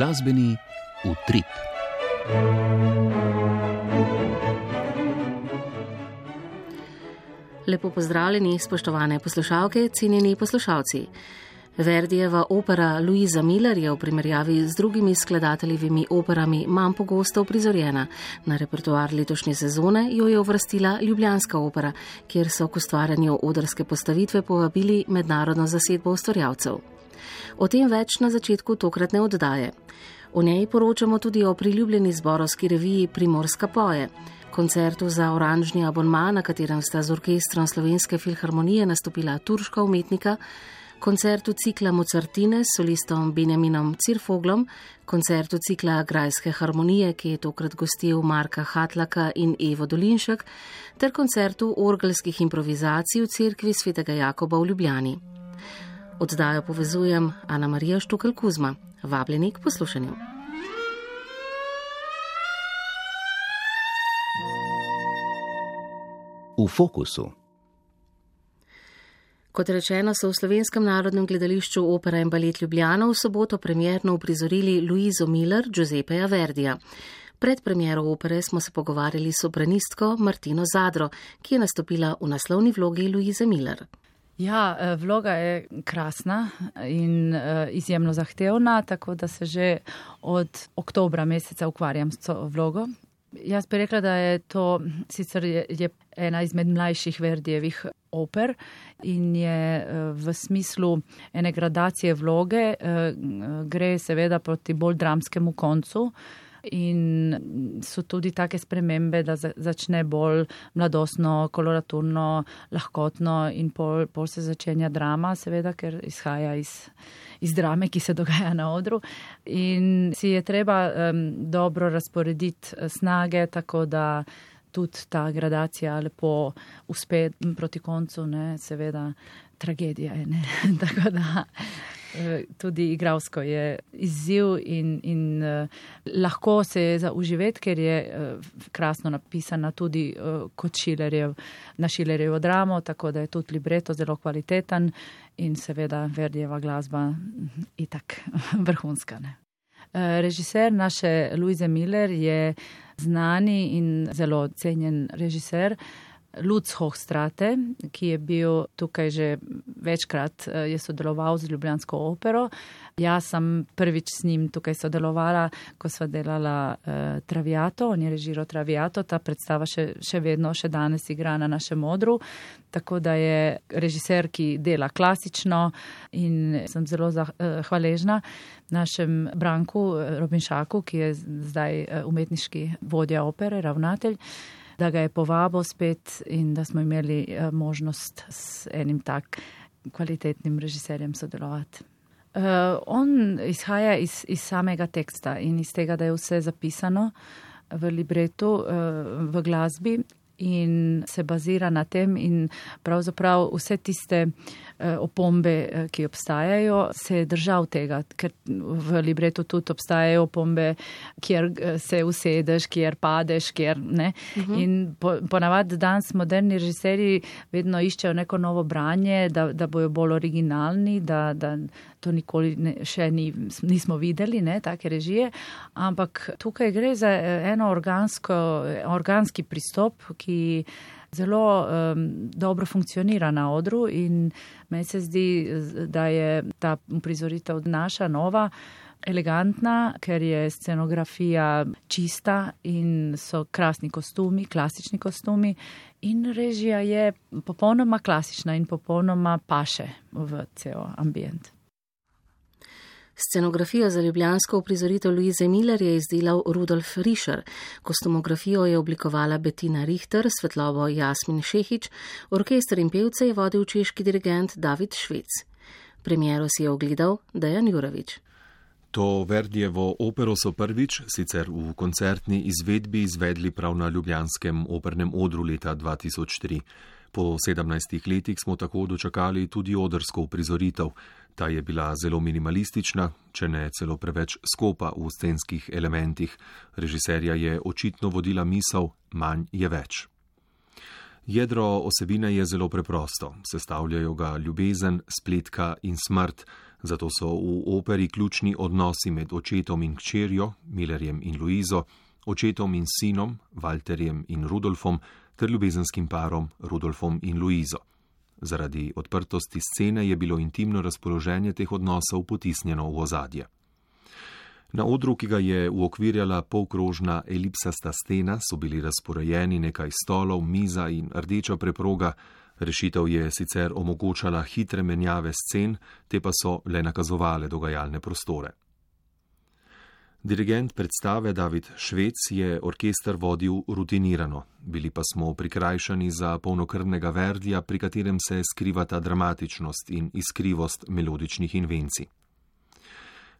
Glasbeni utrip. Lepo pozdravljeni, spoštovane poslušalke, cenjeni poslušalci. Verdijeva opera Louisa Miller je v primerjavi z drugimi skladateljevimi operami manj pogosto prizorjena. Na repertoar letošnje sezone jo je uvrstila Ljubljanska opera, kjer so k ustvarjanju odrske postavitve povabili mednarodno zasedbo ustvarjalcev. O tem več na začetku tokratne oddaje. O njej poročamo tudi o priljubljeni zborovski reviji Primorska poje. Koncertu za oranžni abonma, na katerem sta z orkestrom Slovenske filharmonije nastopila turška umetnika, koncertu cikla Mozartine s solistom Benjaminom Cirfoglom, koncertu cikla Grajske harmonije, ki je tokrat gostil Marka Hatlaka in Evo Dolinšek, ter koncertu orgelskih improvizacij v cerkvi svetega Jakoba v Ljubljani. Oddajo povezujem Ana Marija Štukel Kuzma, vabljeni k poslušanju. V fokusu. Kot rečeno, so v Slovenskem narodnem gledališču opera in balet Ljubljana v soboto premjerno uprizorili Luizo Miller, Giuseppeja Verdija. Pred premjero opere smo se pogovarjali s sopranistko Martino Zadro, ki je nastopila v naslovni vlogi Luize Miller. Ja, vloga je krasna in izjemno zahtevna, tako da se že od oktobra meseca ukvarjam s to vlogo. Jaz bi rekla, da je to sicer je, je ena izmed mlajših Verdijevih oper in je v smislu ene gradacije vloge, gre seveda proti bolj dramskemu koncu. In so tudi take spremembe, da začne bolj mladostno, koloraturno, lahkotno in pol, pol se začenja drama, seveda, ker izhaja iz, iz drame, ki se dogaja na odru. In si je treba um, dobro razporediti snage, tako da tudi ta gradacija lepo uspe proti koncu, ne, seveda tragedija je, ne, tako da. Tudi igravsko je izziv in, in uh, lahko se je zauživeti, ker je uh, krasno napisana tudi kot Šilerjev, na Šilerjevo dramo, tako da je tudi libreto zelo kvaliteten in seveda Verdijeva glasba itak vrhunska. Ne. Režiser naše Louise Miller je znani in zelo cenjen režiser. Lutz Hochstrate, ki je bil tukaj že večkrat, je sodeloval z Ljubljansko opero. Jaz sem prvič s njim tukaj sodelovala, ko sva delala uh, Traviato, on je režiral Traviato, ta predstava še, še vedno, še danes igra na našem odru. Tako da je režiser, ki dela klasično in sem zelo zah, uh, hvaležna našem Branku Robinšaku, ki je zdaj umetniški vodja opere, ravnatelj da ga je povabil spet in da smo imeli možnost s enim tak kvalitetnim režiserjem sodelovati. Uh, on izhaja iz, iz samega teksta in iz tega, da je vse zapisano v libretu, uh, v glasbi in se bazira na tem in pravzaprav vse tiste eh, opombe, eh, ki obstajajo, se je držal tega, ker v libretu tudi obstajajo opombe, kjer eh, se usedeš, kjer padeš, kjer ne. Uh -huh. In po, ponavadi danes moderni režiserji vedno iščejo neko novo branje, da, da bojo bolj originalni, da, da to nikoli ne, še ni, nismo videli, ne, take režije, ampak tukaj gre za eno organsko, organski pristop, ki zelo um, dobro funkcionira na odru in meni se zdi, da je ta prizoritev naša nova. Elegantna, ker je scenografija čista in so krasni kostumi, klasični kostumi, in režija je popolnoma klasična in popolnoma paše v cel ambient. Scenografijo za ljubljansko uprizoritev Louise Miller je izdelal Rudolf Rischer, kostumografijo je oblikovala Bettina Richter, svetlobo Jasmin Šehič, orkester in pevce je vodil češki dirigent David Švec. Premiero si je ogledal Dejan Jurovič. To Verdijevo opero so prvič, sicer v koncertni izvedbi, izvedli prav na ljubljanskem opernem odru leta 2003. Po 17 letih smo tako dočakali tudi odrsko uprizoritev. Ta je bila zelo minimalistična, če ne celo preveč skopa v scenskih elementih. Režiserja je očitno vodila misel: manj je več. Jedro osebine je zelo preprosto, sestavljajo ga ljubezen, spletka in smrt, Zato so v operi ključni odnosi med očetom in kčerjo, Millerjem in Luizo, očetom in sinom, Walterjem in Rudolfom, ter ljubezenskim parom Rudolfom in Luizo. Zaradi odprtosti scene je bilo intimno razpoloženje teh odnosov potisnjeno v ozadje. Na odru, ki ga je uokvirjala polkrožna elipsasta stena, so bili razporejeni nekaj stolov, miza in rdeča preproga. Rešitev je sicer omogočala hitre menjave scen, te pa so le nakazovale dogajalne prostore. Dirigent predstave David Švec je orkester vodil rutinirano, bili pa smo prikrajšani za polnokrvnega verdija, pri katerem se skrivata dramatičnost in iskrivost melodičnih invencij.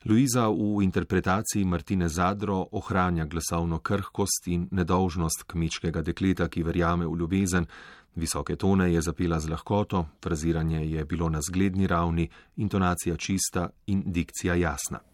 Luiza v interpretaciji Martine Zadro ohranja glasovno krhkost in nedolžnost kmečkega dekleta, ki verjame v ljubezen, visoke tone je zapela z lahkoto, fraziranje je bilo na zgledni ravni, intonacija čista in dikcija jasna.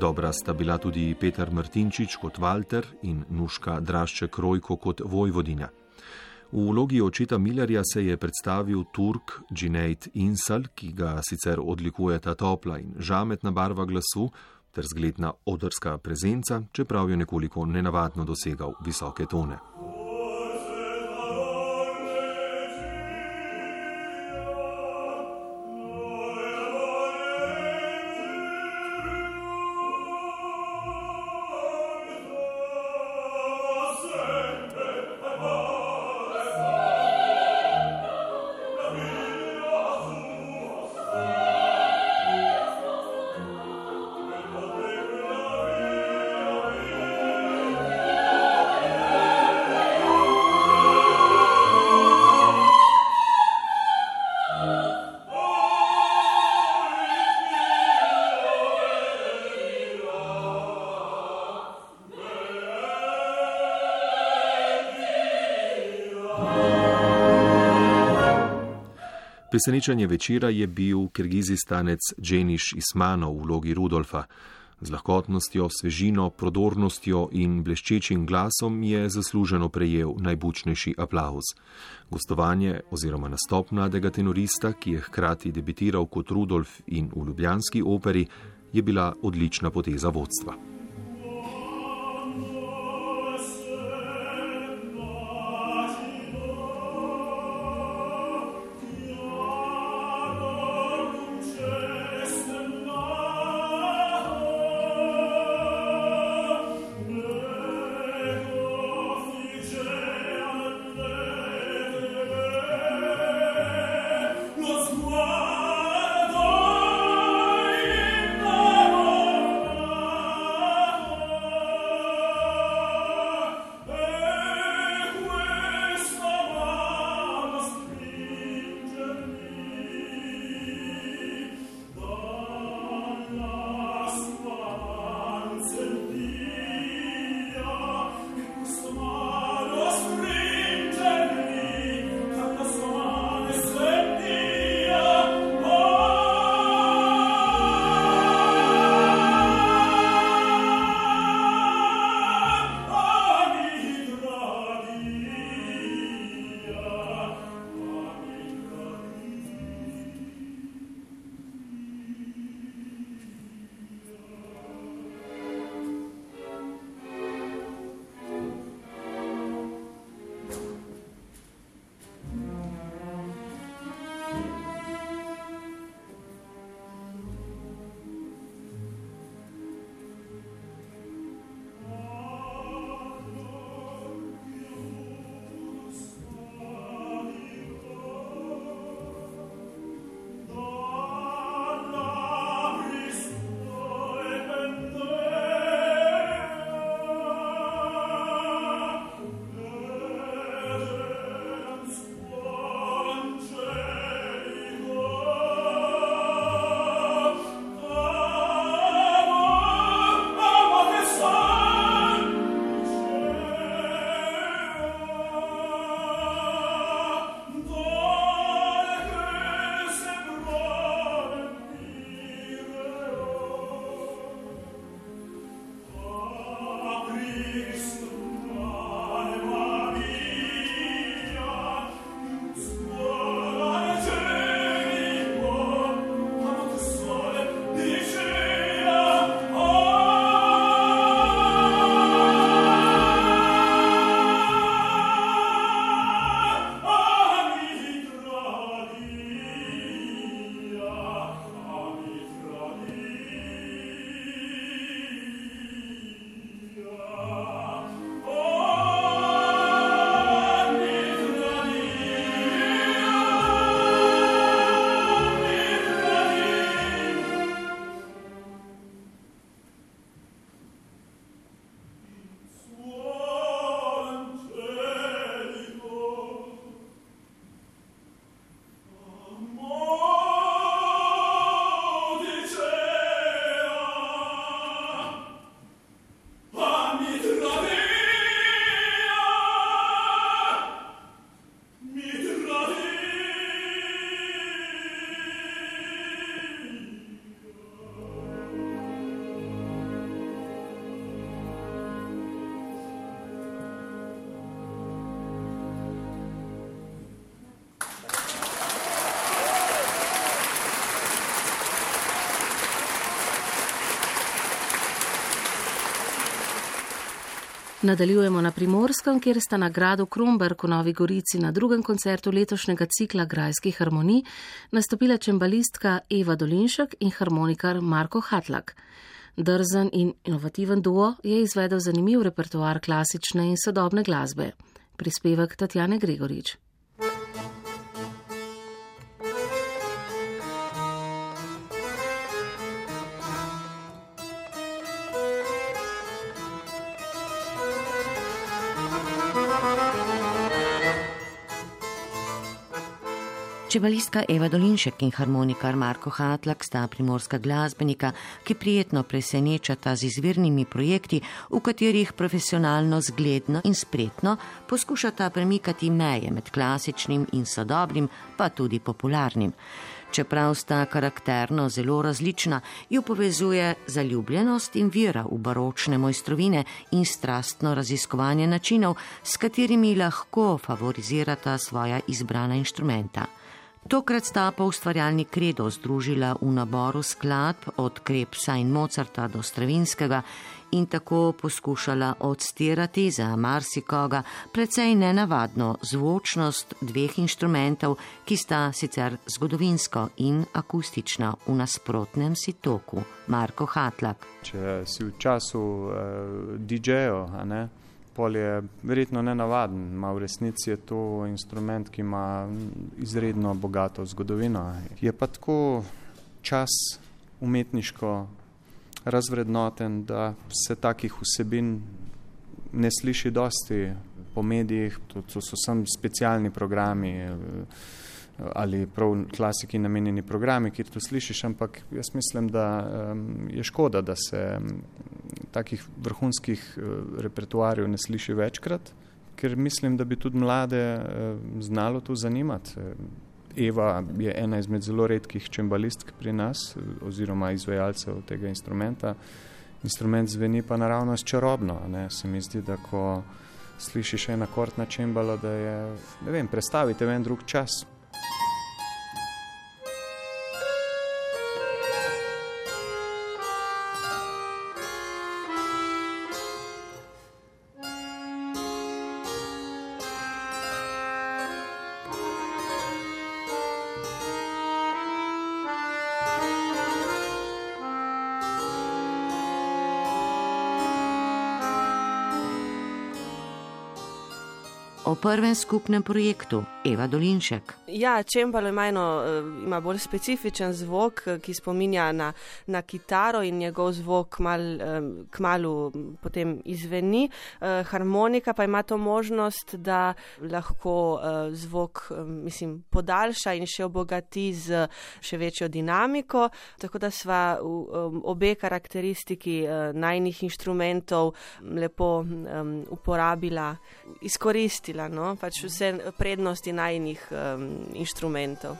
Dobra sta bila tudi Petar Martinčič kot Walter in Nuška Drašček Rojko kot Vojvodinja. V vlogi očeta Millerja se je predstavil Turk Džinejt Insal, ki ga sicer odlikuje ta topla in žametna barva glasu ter zgledna odrska prezenca, čeprav je nekoliko nenavadno dosegal visoke tone. Presenečenje večera je bil kirgizistanec Dženiš Ismanov v vlogi Rudolfa. Z lahkotnostjo, svežino, prodornostjo in bleščečim glasom je zasluženo prejel najbučnejši aplauz. Gostovanje oziroma nastop mladega tenorista, ki je hkrati debitiral kot Rudolf in v Ljubljanski operi, je bila odlična poteza vodstva. Nadaljujemo na Primorskem, kjer sta na gradu Krumberg v Novi Gorici na drugem koncertu letošnjega cikla Grajskih harmonij nastopila čembalistka Eva Dolinšek in harmonikar Marko Hatlak. Drzen in inovativen duo je izvedel zanimiv repertoar klasične in sodobne glasbe. Prispevek Tatjane Gregorič. Čebalistka Eva Dolinšek in harmonikar Marko Hatlak sta primorska glasbenika, ki prijetno presenečata z izvirnimi projekti, v katerih profesionalno, zgledno in spretno poskušata premikati meje med klasičnim in sodobnim, pa tudi popularnim. Čeprav sta karakterno zelo različna, ju povezuje zaljubljenost in vira v baročne mojstrovine in strastno raziskovanje načinov, s katerimi lahko favorizirata svoja izbrana inštrumenta. Tokrat sta pa ustvarjalni kredo združila v naboru skladb od Krepsa in Mozarta do Stravinskega in tako poskušala odstirati za marsikoga precej nenavadno zvočnost dveh inštrumentov, ki sta sicer zgodovinsko in akustična v nasprotnem si toku. Marko Hatlak. Če si v času uh, DJ-ja, pol je verjetno ne navaden, ima v resnici je to instrument, ki ima izredno bogato zgodovino. Je pa tako čas umetniško razvrednoten, da se takih vsebin ne sliši dosti po medijih, to, so samo specialni programi ali prav klasiki namenjeni programi, kjer to slišiš, ampak jaz mislim, da um, je škoda, da se takih vrhunskih eh, repertoarjev ne sliši večkrat, ker mislim, da bi tudi mlade eh, znalo to zanimati. Eva je ena izmed zelo redkih čembalistk pri nas oziroma izvajalcev tega instrumenta. Instrument zveni pa naravnost čarobno. Ne? Se mi zdi, da ko slišiš en akord na čembalo, da je, ne vem, predstavite en drug čas. Prvem skupnem projektu Eva Dolinšek. Ja, čembalo ima, eno, eh, ima bolj specifičen zvok, eh, ki spominja na, na kitaro in njegov zvok mal, k malu potem izveni. Eh, harmonika pa ima to možnost, da lahko zvok mislim, podaljša in še obogati z še večjo dinamiko. Tako da sva obe karakteristiki najnih inštrumentov lepo uporabila, izkoristila no? pač vse prednosti najnih um, inštrumentov.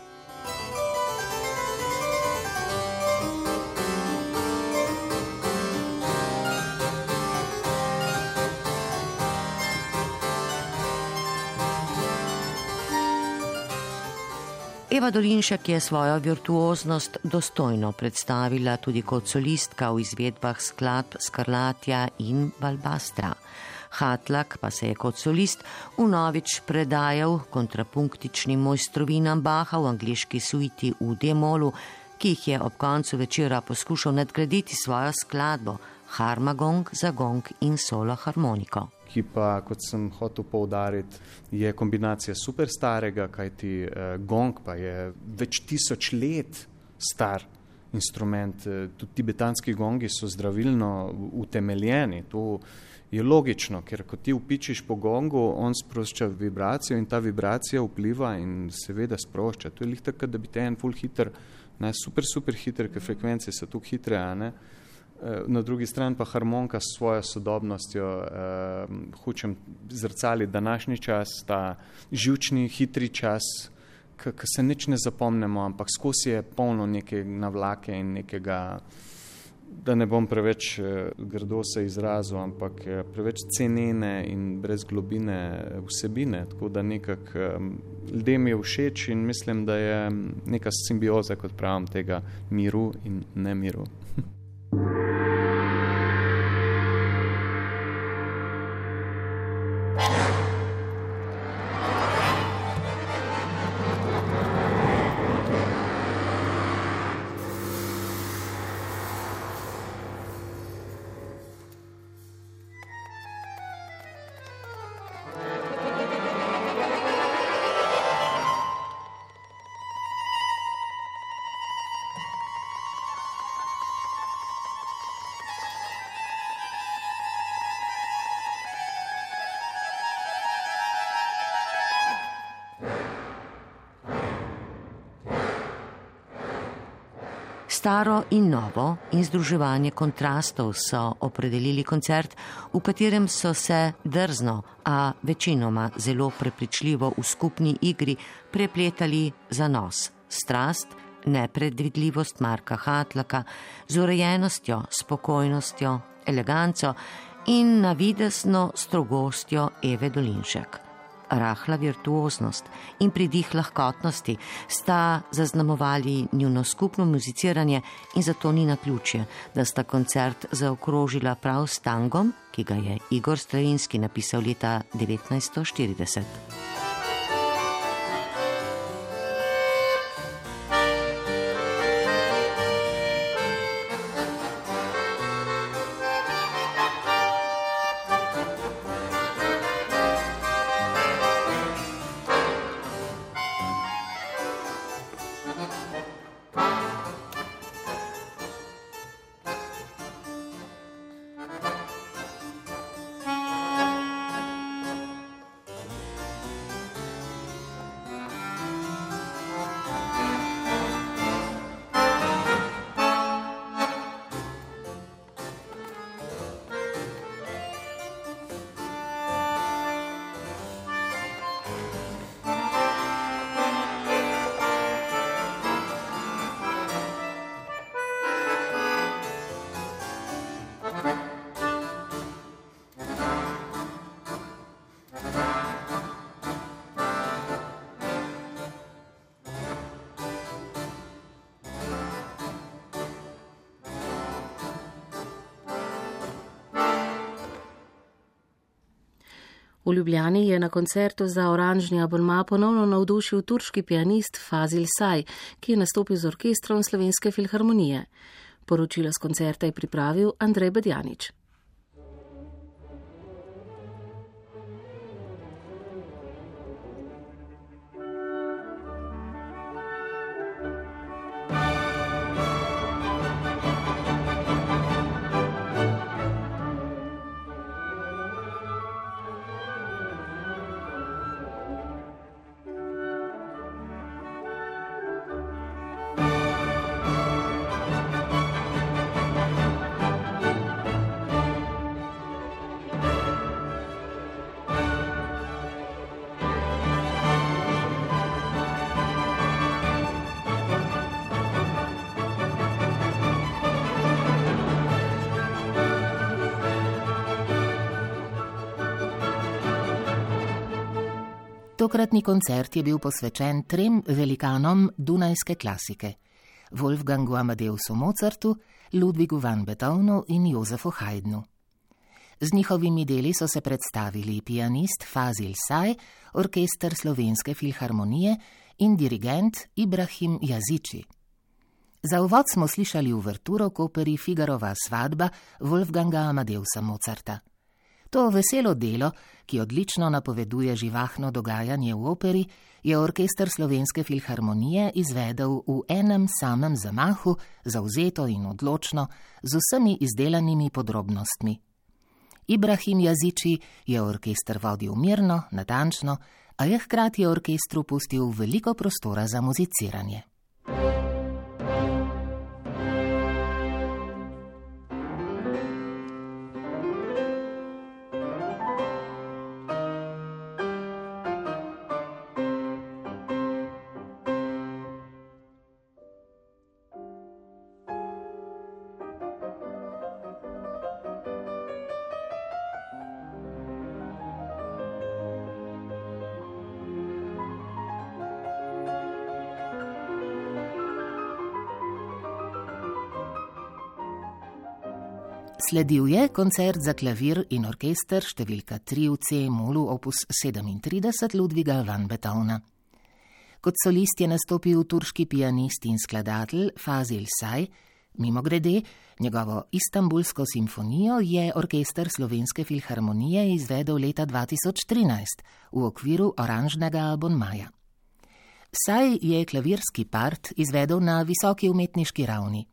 Eva Dolinšek je svojo virtuoznost dostojno predstavila tudi kot solistka v izvedbah skladb Skarlatja in Balbastra. Hatlak pa se je kot solist unovič predajal kontrapunktičnim mojstrovinam Baha v angliški suiti v Demolu, ki jih je ob koncu večera poskušal nadgraditi svojo skladbo Harmagong za gong in solo harmoniko. Ki pa, kot sem hotel poudariti, je kombinacija super starega, kajti eh, gong pa je več tisoč let star instrument. Eh, tudi tibetanski gongi so zdravilno utemeljeni. To, je logično, ker ko ti upičiš po gongu, on sprošča vibracijo in ta vibracija vpliva in seveda sprošča. To je lih tako, da bi te en full hiter, ne, super, super hiter, ker frekvence so tukaj hitre, a ne. Eh, na drugi strani pa harmonika s svojo sodobnostjo eh, hočem zrcali današnji čas, ta živčni, hitri čas, ki se nič ne zapomnemo, ampak skozi je polno neke navlake in nekega da ne bom preveč eh, grdo se izrazil, ampak eh, preveč cenene in brez globine eh, vsebine. Tako da nekako ljudem je všeč in mislim, da je neka simbioza, kot pravim, tega miru in nemiru. Staro in novo in združevanje kontrastov so opredelili koncert, v katerem so se drzno, a večinoma zelo prepričljivo v skupni igri prepletali za nos, strast, nepredvidljivost Marka Hatlaka, z urejenostjo, spokojnostjo, eleganco in navidesno strogostjo Eve Dolinšek rahla virtuoznost in pridih lahkotnosti sta zaznamovali njuno skupno muziciranje in zato ni na ključje, da sta koncert zaokrožila prav s tangom, ki ga je Igor Strajinski napisal leta 1940. V Ljubljani je na koncertu za oranžni abonma ponovno navdušil turški pianist Fazil Saj, ki je nastopil z orkestrom Slovenske filharmonije. Poročilo z koncerta je pripravil Andrej Bedjanič. Tokratni koncert je bil posvečen trem velikanom dunajske klasike: Wolfgangu Amadeusu Mozartu, Ludvigu van Beethovenu in Jozefu Haydnu. Z njihovimi deli so se predstavili pianist Fazil Saj, orkester Slovenske filharmonije in dirigent Ibrahim Jaziči. Za uvod smo slišali uverturo koperi Figarova svadba Wolfganga Amadeusa Mozarta. To veselo delo, ki odlično napoveduje živahno dogajanje v operi, je orkester Slovenske filharmonije izvedel v enem samem zamahu, zauzeto in odločno, z vsemi izdelanimi podrobnostmi. Ibrahim Jaziči je orkester vodil mirno, natančno, a je hkrati orkestru pustil veliko prostora za muziciranje. Sledil je koncert za klavir in orkester številka 3 v C-molu opus 37 Ludviga van Beethovna. Kot solist je nastopil turški pianist in skladatelj Fazil Saj, mimo grede, njegovo Istanbulsko simfonijo je orkester Slovenske filharmonije izvedel leta 2013 v okviru oranžnega abonmaja. Saj je klavirski part izvedel na visoki umetniški ravni.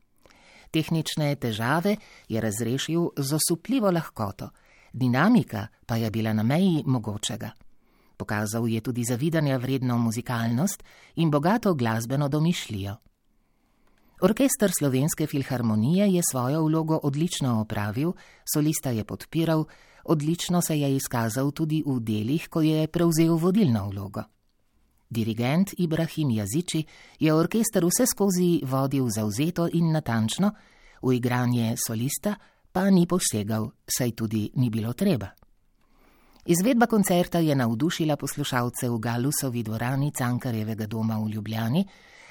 Tehnične težave je razrešil z osupljivo lahkoto, dinamika pa je bila na meji mogočega. Pokazal je tudi zavidanja vredno muzikalnost in bogato glasbeno domišljijo. Orkester Slovenske filharmonije je svojo vlogo odlično opravil, solista je podpiral, odlično se je izkazal tudi v delih, ko je prevzel vodilno vlogo. Dirigent Ibrahim Jaziči je orkester vse skozi vodil zauzeto in natančno, v igranje solista pa ni posegal, saj tudi ni bilo treba. Izvedba koncerta je navdušila poslušalce v Galusovi dvorani Cankarjevega doma v Ljubljani,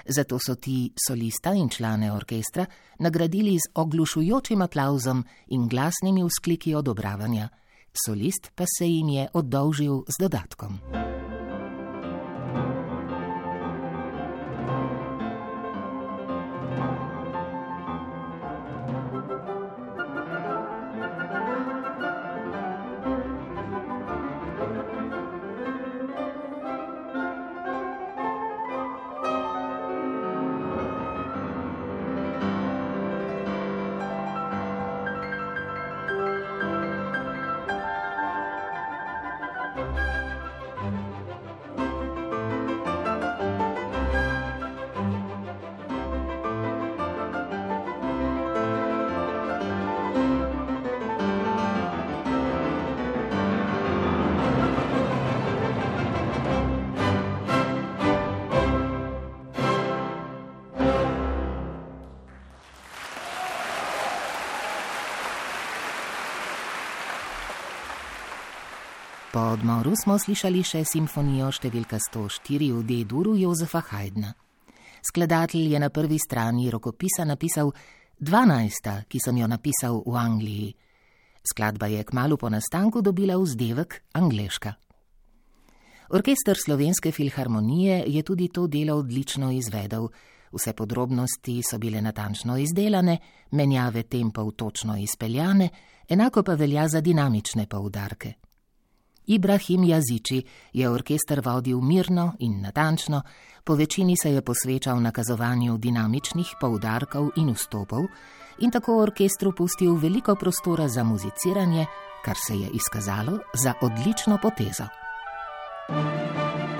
zato so ti solista in člane orkestra nagradili z oglušujočim aplauzom in glasnimi vzkliki odobravanja, solist pa se jim je oddolžil z dodatkom. Odmoru smo slišali še simfonijo številka 104 v D-duru Jozefa Haydna. Skladatelj je na prvi strani rokopisa napisal 12, ki sem jo napisal v Angliji. Skladba je kmalo po nastanku dobila vzdevek angliška. Orkester Slovenske filharmonije je tudi to delo odlično izvedel. Vse podrobnosti so bile natančno izdelane, menjave tempov točno izpeljane, enako pa velja za dinamične poudarke. Ibrahim Jaziči je orkester vodil mirno in natančno, po večini se je posvečal nakazovanju dinamičnih poudarkov in vstopov in tako orkestru pustil veliko prostora za muziciranje, kar se je izkazalo za odlično potezo. thank you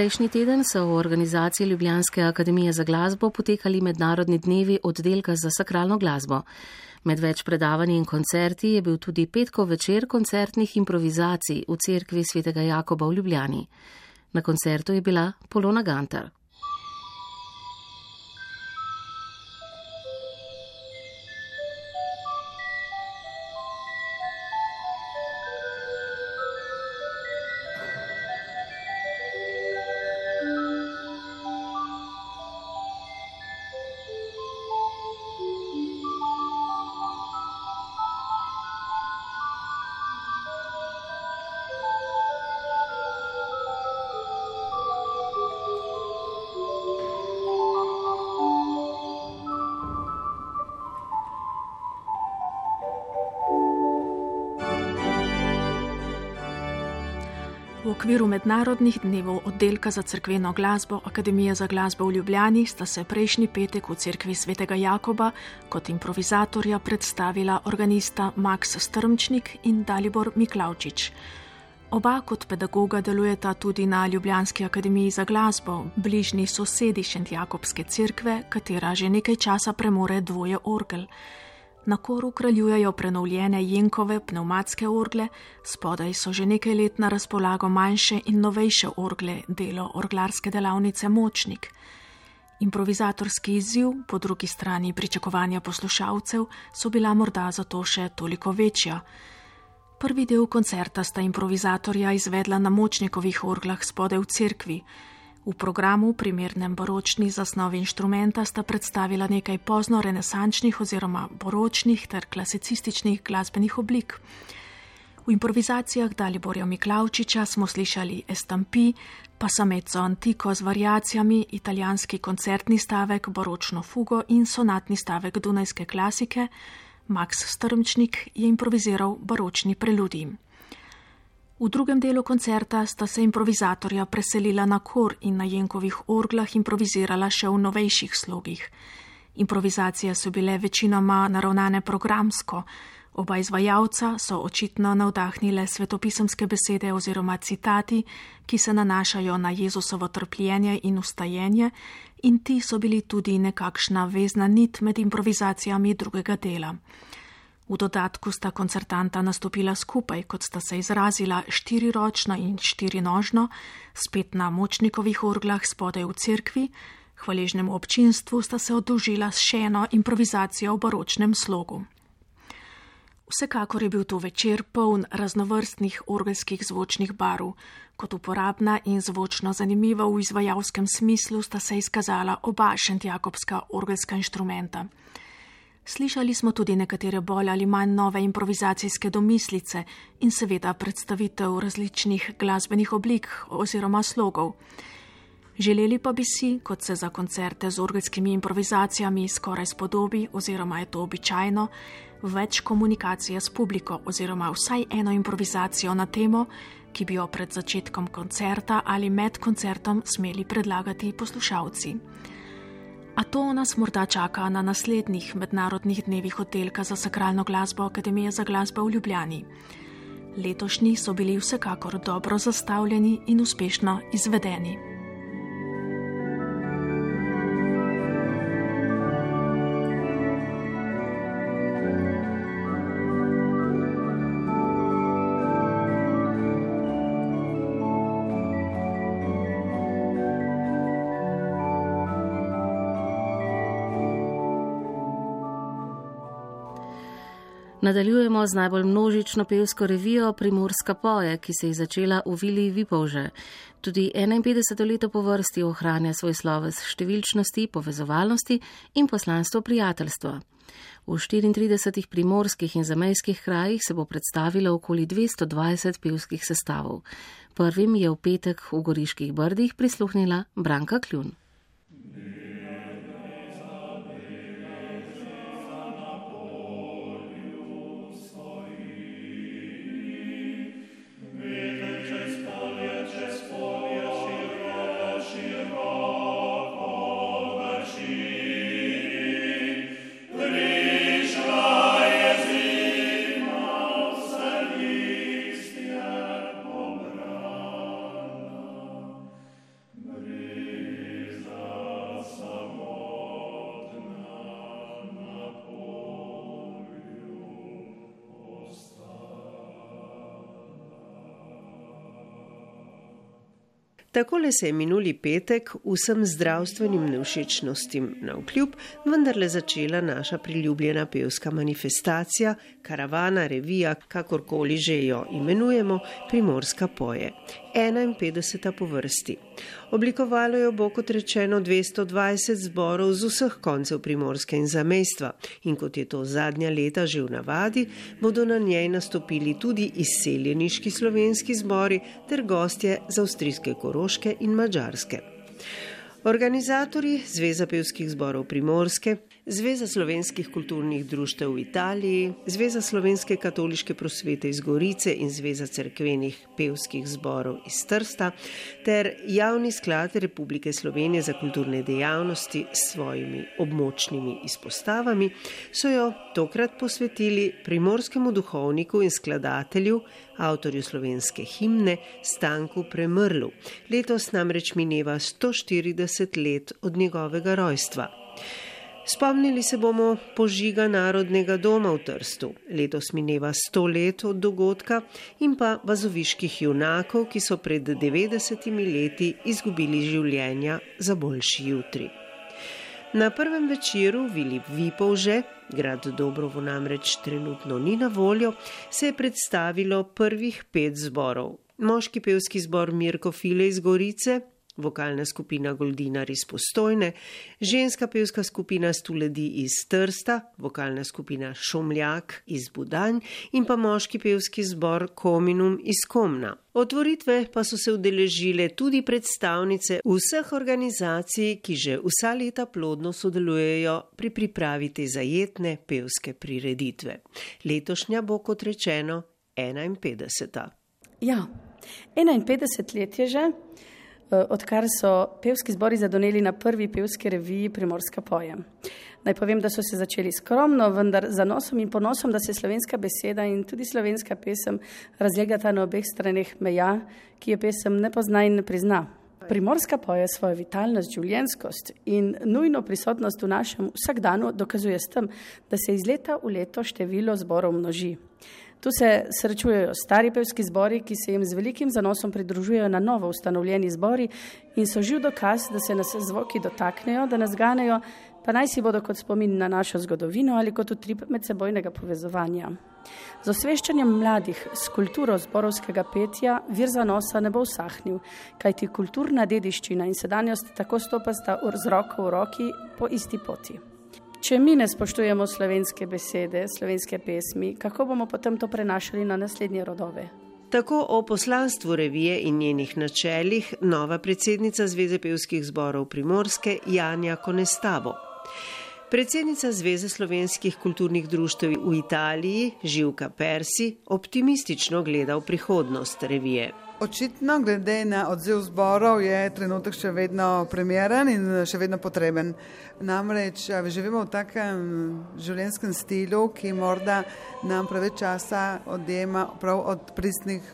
Prejšnji teden so v organizaciji Ljubljanske akademije za glasbo potekali mednarodni dnevi oddelka za sakralno glasbo. Med več predavanji in koncerti je bil tudi petkov večer koncertnih improvizacij v cerkvi svetega Jakoba v Ljubljani. Na koncertu je bila Polona Gantar. Okviru mednarodnih dnevov oddelka za crkveno glasbo Akademije za glasbo v Ljubljani sta se prejšnji petek v cerkvi svetega Jakoba kot improvizatorja predstavila organista Max Strmčnik in Dalibor Miklavčič. Oba kot pedagoga delujeta tudi na Ljubljanski akademiji za glasbo, bližnji sosedi Šentjakobske cerkve, katera že nekaj časa premore dvoje orgel. Na koru kraljujejo prenovljene jenkove pneumatske orgle, spodaj so že nekaj let na razpolago manjše in novejše orgle, delo orglarske delavnice Močnik. Improvizatorski izziv, po drugi strani pričakovanja poslušalcev, so bila morda zato še toliko večja. Prvi del koncerta sta improvizatorja izvedla na močnikovih orglah spodaj v cerkvi. V programu, primernem baročni zasnovi inštrumenta, sta predstavila nekaj pozno renesančnih oziroma baročnih ter klasicističnih glasbenih oblik. V improvizacijah Daliborja Miklavčiča smo slišali Estampi, pa Samezzo Antiko z variacijami, italijanski koncertni stavek, baročno fugo in sonatni stavek Dunajske klasike, Max Strmčnik je improviziral baročni preludij. V drugem delu koncerta sta se improvizatorja preselila na kor in na jenkovih orglah improvizirala še v novejših slogih. Improvizacije so bile večinoma naravnane programsko, oba izvajalca so očitno navdahnile svetopisemske besede oziroma citati, ki se nanašajo na Jezusovo trpljenje in ustajenje, in ti so bili tudi nekakšna vezna nit med improvizacijami drugega dela. V dodatku sta koncertanta nastopila skupaj, kot sta se izrazila, štiriročno in štirinožno, spet na močnikovih orglah spodaj v cerkvi, hvaležnemu občinstvu sta se odužila s še eno improvizacijo v baročnem slogu. Vsekakor je bil to večer poln raznovrstnih orgelskih zvočnih barv, kot uporabna in zvočno zanimiva v izvajalskem smislu sta se izkazala oba šentjakobska orgelska inštrumenta. Slišali smo tudi nekatere bolj ali manj nove improvizacijske domislice in seveda predstavitev različnih glasbenih oblik oziroma slogov. Želeli pa bi si, kot se za koncerte z orgelskimi improvizacijami skoraj spodobi oziroma je to običajno, več komunikacije s publiko oziroma vsaj eno improvizacijo na temo, ki bi jo pred začetkom koncerta ali med koncertom smeli predlagati poslušalci. A to nas morda čaka na naslednjih mednarodnih dnevih oddelka za sakralno glasbo Akademije za glasbo v Ljubljani. Letošnji so bili vsekakor dobro zastavljeni in uspešno izvedeni. Nadaljujemo z najbolj množično pevsko revijo Primorska poje, ki se je začela v Vili Vipolže. Tudi 51. leto po vrsti ohranja svoj sloves številčnosti, povezovalnosti in poslanstvo prijateljstva. V 34 primorskih in zamejskih krajih se bo predstavilo okoli 220 pevskih sestavov. Prvim je v petek v Goriških brdih prisluhnila Branka Kljun. Takole se je minuli petek vsem zdravstvenim neušečnostim na vkljub vendarle začela naša priljubljena pevska manifestacija, karavana, revija, kakorkoli že jo imenujemo, Primorska poje. 51. po vrsti. Oblikovalo jo bo, kot rečeno, 220 zborov z vseh koncev primorske in zamestva in kot je to zadnja leta že v navadi, bodo na njej nastopili tudi izseljeniški slovenski zbori ter gostje z avstrijske koroške in mađarske. Organizatori Zveza pevskih zborov Primorske, Zveza slovenskih kulturnih društev v Italiji, Zveza slovenske katoliške prosvete iz Gorice in Zveza cerkvenih pevskih zborov iz Trsta ter Javni sklad Republike Slovenije za kulturne dejavnosti s svojimi območnimi izpostavami so jo tokrat posvetili primorskemu duhovniku in skladatelju, avtorju slovenske himne Stanku Premrlu. Letos namreč mineva 140 let od njegovega rojstva. Spomnili se bomo požiga Narodnega doma v Trstu. Letos mineva sto let od dogodka in pa vazoviških junakov, ki so pred 90 leti izgubili življenja za boljši jutri. Na prvem večeru Vili Vipolže, grad Dobrovo namreč trenutno ni na voljo, se je predstavilo prvih pet zborov. Moški pevski zbor Mirko File iz Gorice, vokalna skupina Goldinar iz Postojne, ženska pevska skupina Stuledi iz Trsta, vokalna skupina Šomljak iz Budanj in pa moški pevski zbor Kominum iz Komna. Otvoritve pa so se udeležile tudi predstavnice vseh organizacij, ki že vsa leta plodno sodelujejo pri pripravi te zajetne pevske prireditve. Letošnja bo, kot rečeno, 51. Ja, 51 let je že. Eh, odkar so pevski zbori zadoneli na prvi pevski reviji Primorska pojem. Naj povem, da so se začeli skromno, vendar za nosom in ponosom, da se slovenska beseda in tudi slovenska pesem razlegata na obeh straneh meja, ki je pesem ne pozna in ne prizna. Primorska poje svojo vitalnost, življenskost in nujno prisotnost v našem vsakdanu dokazuje s tem, da se iz leta v leto število zborov množi. Tu se srečujejo stari pevski zbori, ki se jim z velikim zanosom pridružujejo na novo ustanovljeni zbori in so živ dokaz, da se nas zvoki dotaknejo, da nas ganejo, pa naj si bodo kot spomin na našo zgodovino ali kot utrip medsebojnega povezovanja. Z osveščanjem mladih s kulturo zborovskega petja vir zanosa ne bo usahnil, kajti kulturna dediščina in sedanjost tako stopasta z roko v roki po isti poti. Če mi ne spoštujemo slovenske besede, slovenske pesmi, kako bomo potem to prenašali na naslednje rodove? Tako o poslanstvu revije in njenih načeljih nova predsednica Zveze pevskih zborov Primorske Janja Konestavo. Predsednica Zveze slovenskih kulturnih društev v Italiji Živka Persi optimistično gleda v prihodnost revije. Očitno, glede na odziv zborov, je trenutek še vedno primeren in še vedno potreben. Namreč živimo v takem življenjskem stilu, ki morda nam preveč časa odjema prav od pristnih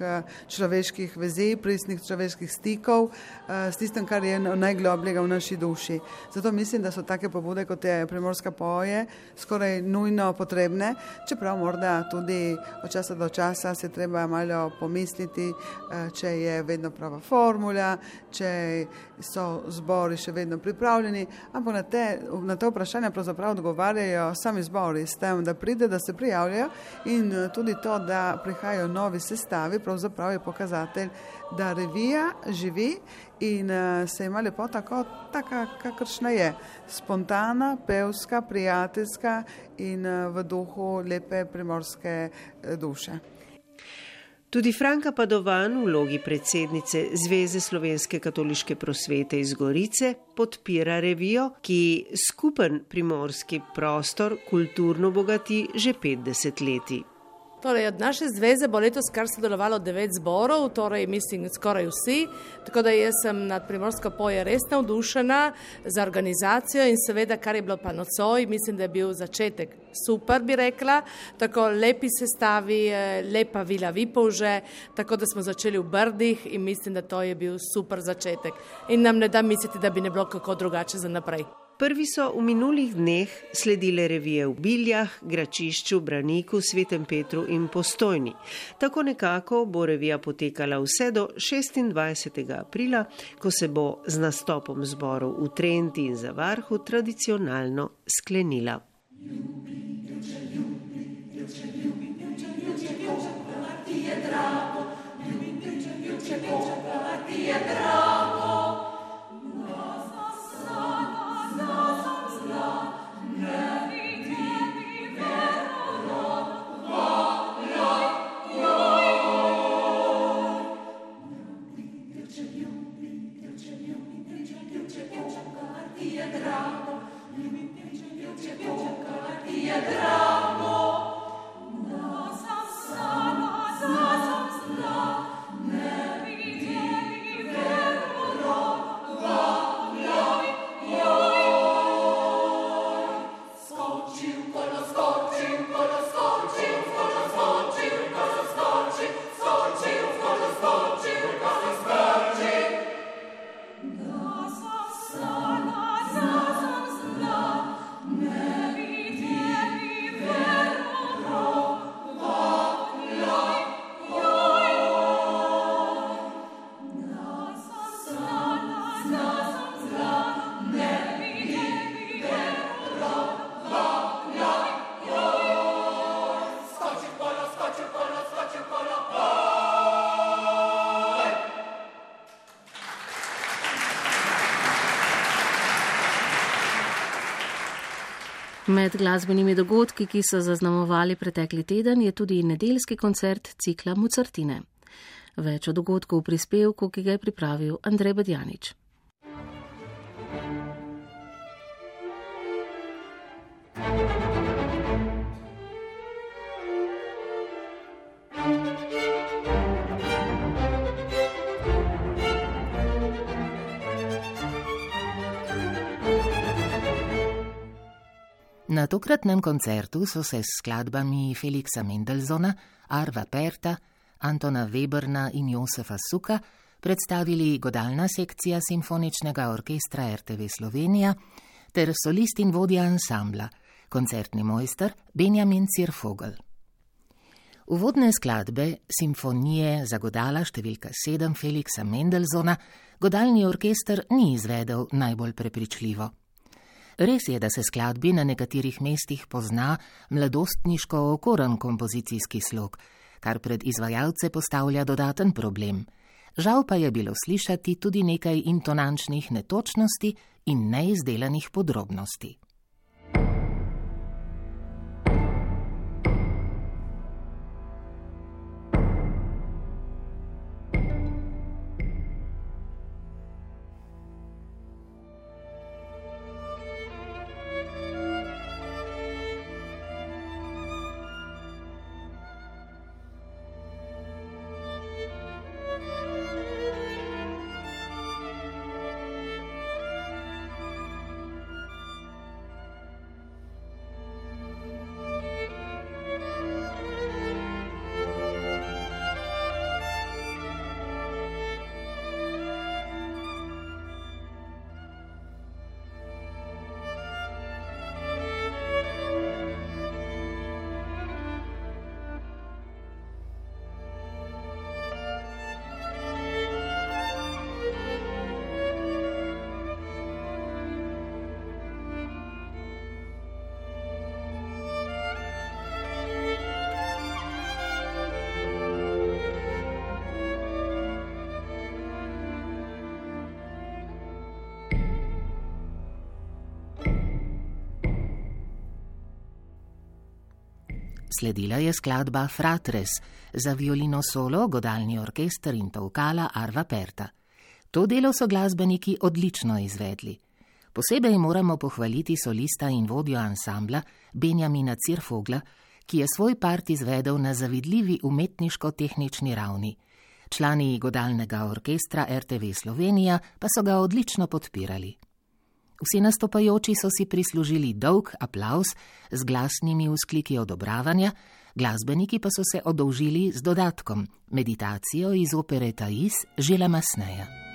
človeških vezi, pristnih človeških stikov s tistem, kar je najglobljega v naši duši. Zato mislim, da so take pobude, kot je Primorska poje, skoraj nujno potrebne, čeprav morda tudi od časa do časa se treba malo pomisliti, če je vedno prava formula, če so zbori še vedno pripravljeni, ampak na te, na te vprašanja pravzaprav odgovarjajo sami zbori s tem, da pride, da se prijavljajo in eh, tudi to, da prihajajo novi sestavi, pravzaprav je pokazatelj, da revija živi in uh, se ima lepo tako, taka, kakršna je, spontana, pevska, prijateljska in uh, v duhu lepe primorske duše. Tudi Franka Padovan v vlogi predsednice Zveze slovenske katoliške prosvete iz Gorice podpira revijo, ki skupen primorski prostor kulturno bogati že 50 leti. Torej, od naše zveze bo letos kar sodelovalo devet zborov, torej mislim skoraj vsi, tako da jaz sem nad Primorsko poje res navdušena za organizacijo in seveda, kar je bilo pa nocoj, mislim, da je bil začetek. Super, bi rekla, tako lepi sestavi, eh, lepa vila Vipolže, tako da smo začeli v Brdih in mislim, da to je bil super začetek. In nam ne da misliti, da bi ne bilo kako drugače za naprej. Prvi so v minulih dneh sledile revije v Biljah, Gračišču, Braniku, Svetem Petru in Postojni. Tako nekako bo revija potekala vse do 26. aprila, ko se bo z nastopom zborov v Trenti in Zavarhu tradicionalno sklenila. Ljubi, ljuče, ljubi, ljuče, ljubi, ljuče, ljuče, ljuče, ljuče, ljuče, ljuče, ljuče, ljuče, ljuče, ne vivero, lo, lo, Med glasbenimi dogodki, ki so zaznamovali pretekli teden, je tudi nedeljski koncert cikla Mucartine. Več o dogodku v prispevku, ki ga je pripravil Andrej Bedjanič. Na tokratnem koncertu so se s skladbami Feliksa Mendelsona, Arva Perta, Antona Weberna in Josefa Suka predstavili godalna sekcija Simfoničnega orkestra RTV Slovenija ter solist in vodja ansambla, koncertni mojster Benjamin Cirfogel. Uvodne skladbe Simfonije za godala številka 7 Feliksa Mendelsona godalni orkester ni izvedel najbolj prepričljivo. Res je, da se skladbi na nekaterih mestih pozna mladostniško okoren kompozicijski slog, kar pred izvajalce postavlja dodaten problem. Žal pa je bilo slišati tudi nekaj intonančnih netočnosti in neizdelanih podrobnosti. Sledila je skladba Fratres za violino solo, godalni orkester in tolkala Arva Perta. To delo so glasbeniki odlično izvedli. Posebej moramo pohvaliti solista in vodjo ansambla Benjamina Cirfogla, ki je svoj part izvedel na zavidljivi umetniško-tehnični ravni. Člani godalnega orkestra RTV Slovenija pa so ga odlično podpirali. Vsi nastopajoči so si prislužili dolg aplaus z glasnimi vzkliki odobravanja, glasbeniki pa so se odolžili z dodatkom meditacijo iz opere Thais Žila Masneja.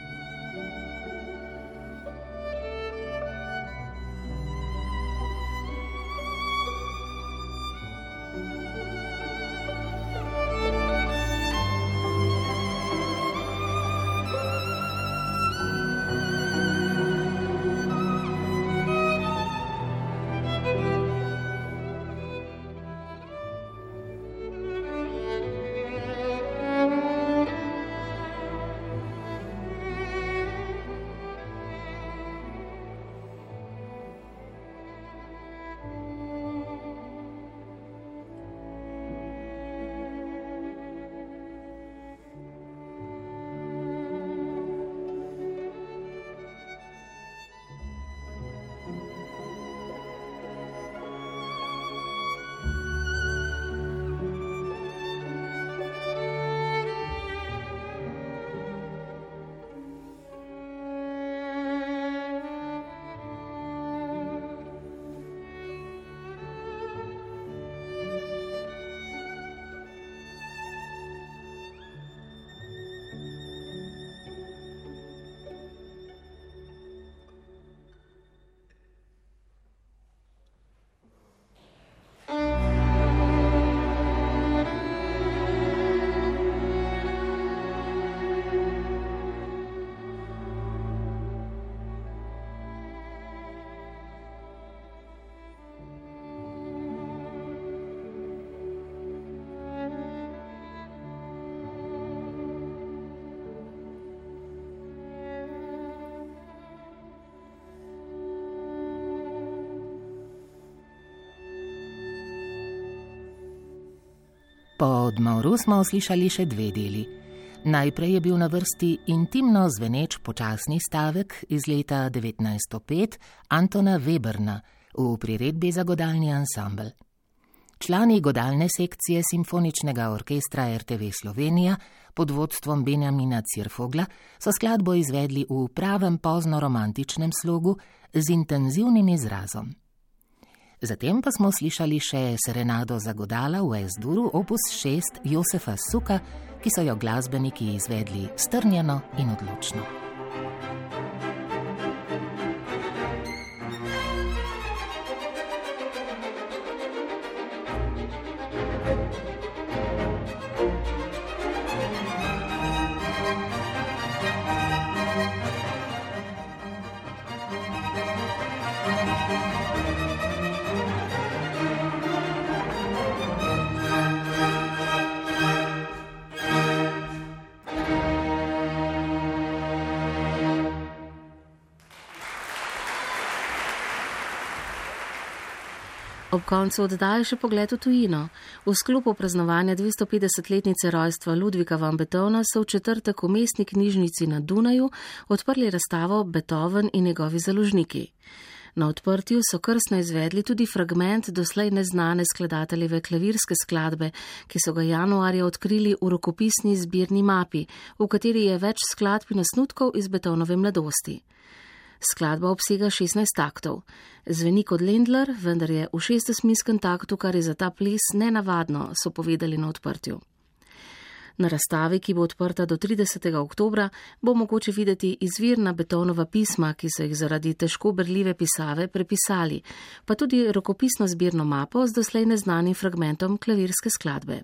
Po odmoru smo slišali še dve deli. Najprej je bil na vrsti intimno zveneč počasni stavek iz leta 1905 Antona Weberna v priredbi za godalni ansambl. Člani godalne sekcije Simfoničnega orkestra RTV Slovenija pod vodstvom Benjamina Cirfogla so skladbo izvedli v pravem pozno-romantičnem slogu z intenzivnim izrazom. Zatem pa smo slišali še serenado za godala v S-duru opus 6 Josefa Suka, ki so jo glasbeniki izvedli strnjeno in odločno. Ob koncu oddaje še pogled v tujino. V sklopu praznovanja 250-letnice rojstva Ludvika van Betona so v četrtek v mestni knjižnici na Dunaju odprli razstavo Beethoven in njegovi založniki. Na odprtju so krstno izvedli tudi fragment doslej neznane skladateljeve klavirske skladbe, ki so ga januarja odkrili v rokopisni zbirni mapi, v kateri je več skladb in osnutkov iz Beethovenove mladosti. Skladba obsega 16 taktov. Zveni kot Lendler, vendar je v šestesminskem taktu, kar je za ta ples nenavadno, so povedali na odprtju. Na razstavi, ki bo odprta do 30. oktobra, bo mogoče videti izvirna betonova pisma, ki so jih zaradi težko berljive pisave prepisali, pa tudi rokopisno zbirno mapo z doslej neznanim fragmentom klavirske skladbe.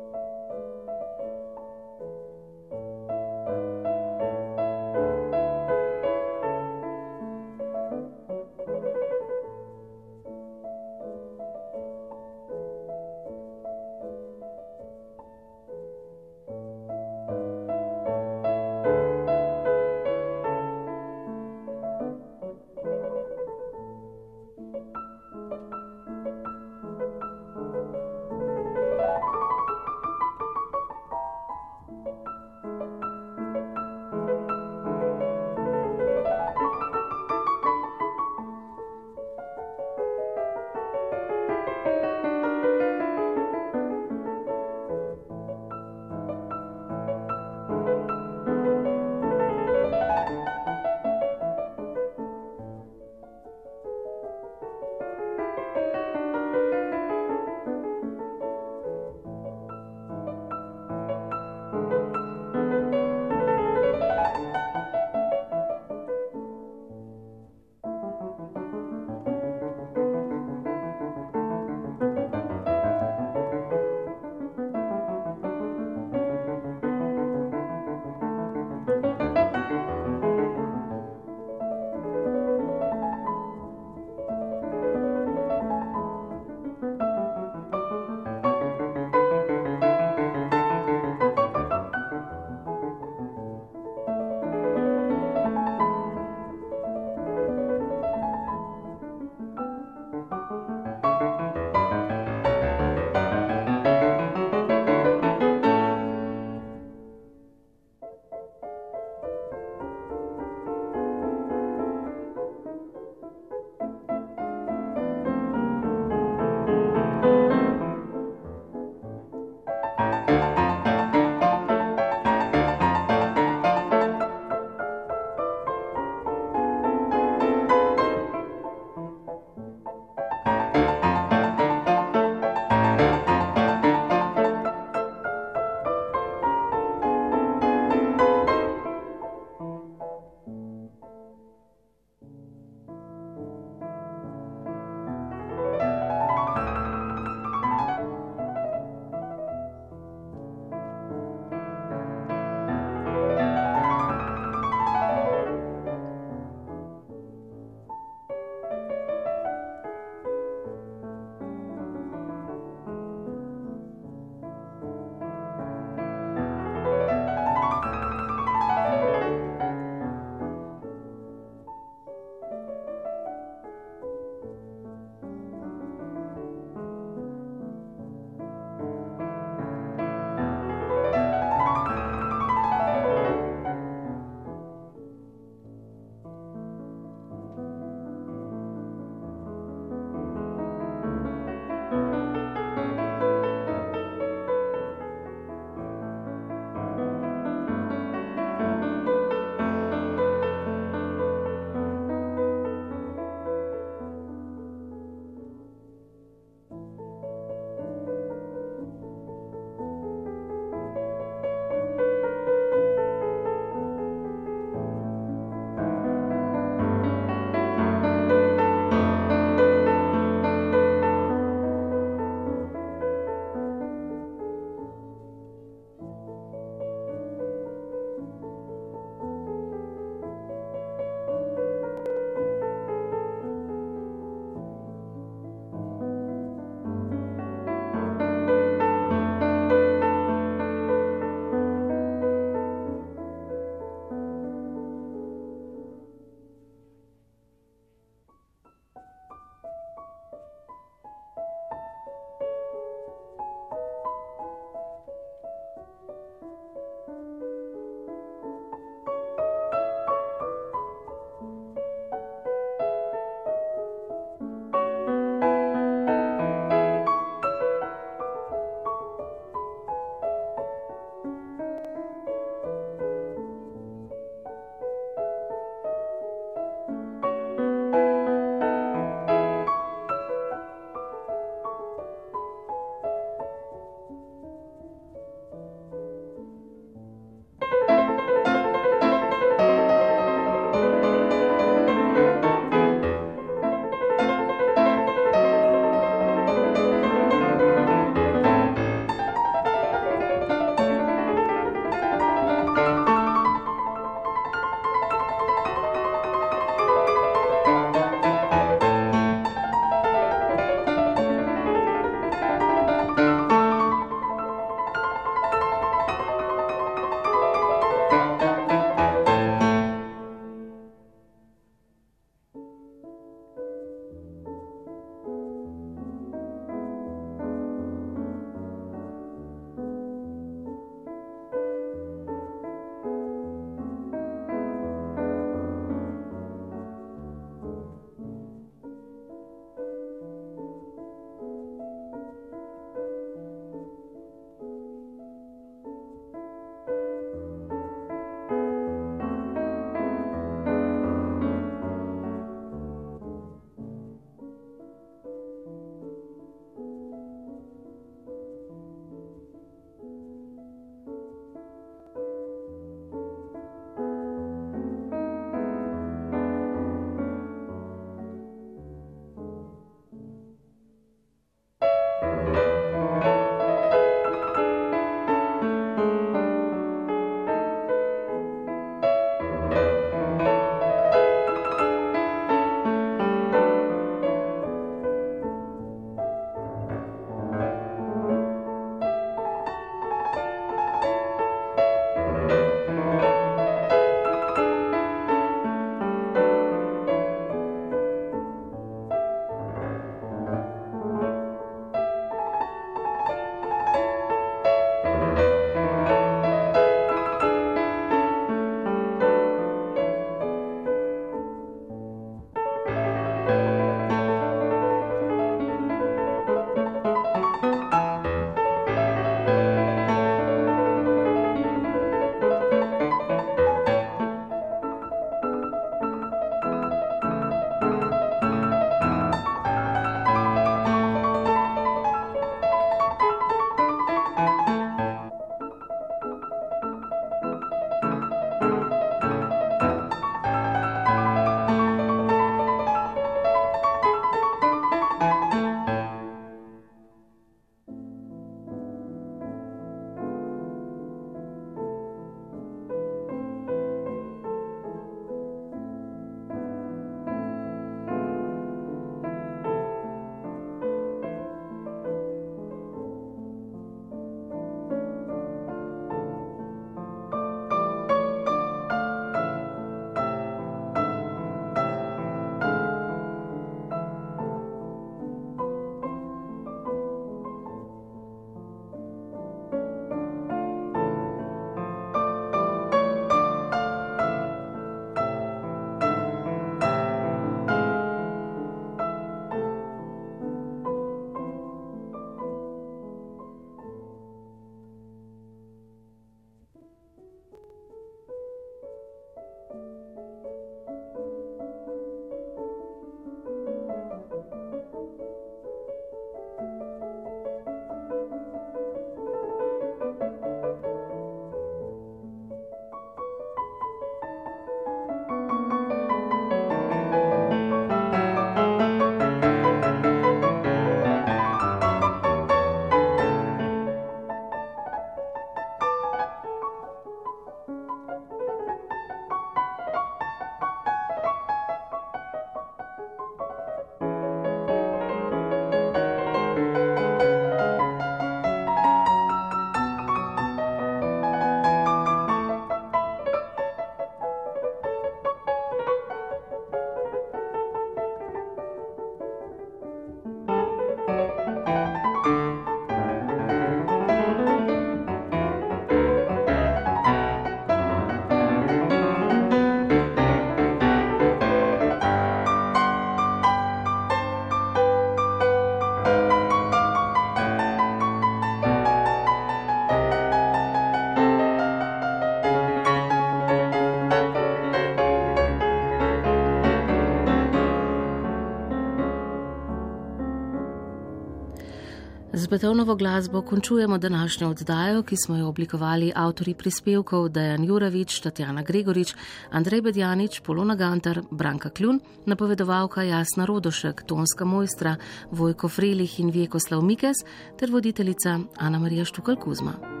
Z Betovnovo glasbo končujemo današnjo oddajo, ki smo jo oblikovali avtori prispevkov Dajan Jurevič, Tatjana Gregorič, Andrej Bedjanič, Polona Gantar, Branka Kljun, napovedovalka Jasna Rodošek, tonska mojstra Vojko Frelih in Vjekoslav Mikes ter voditeljica Ana Marija Štukal Kuzma.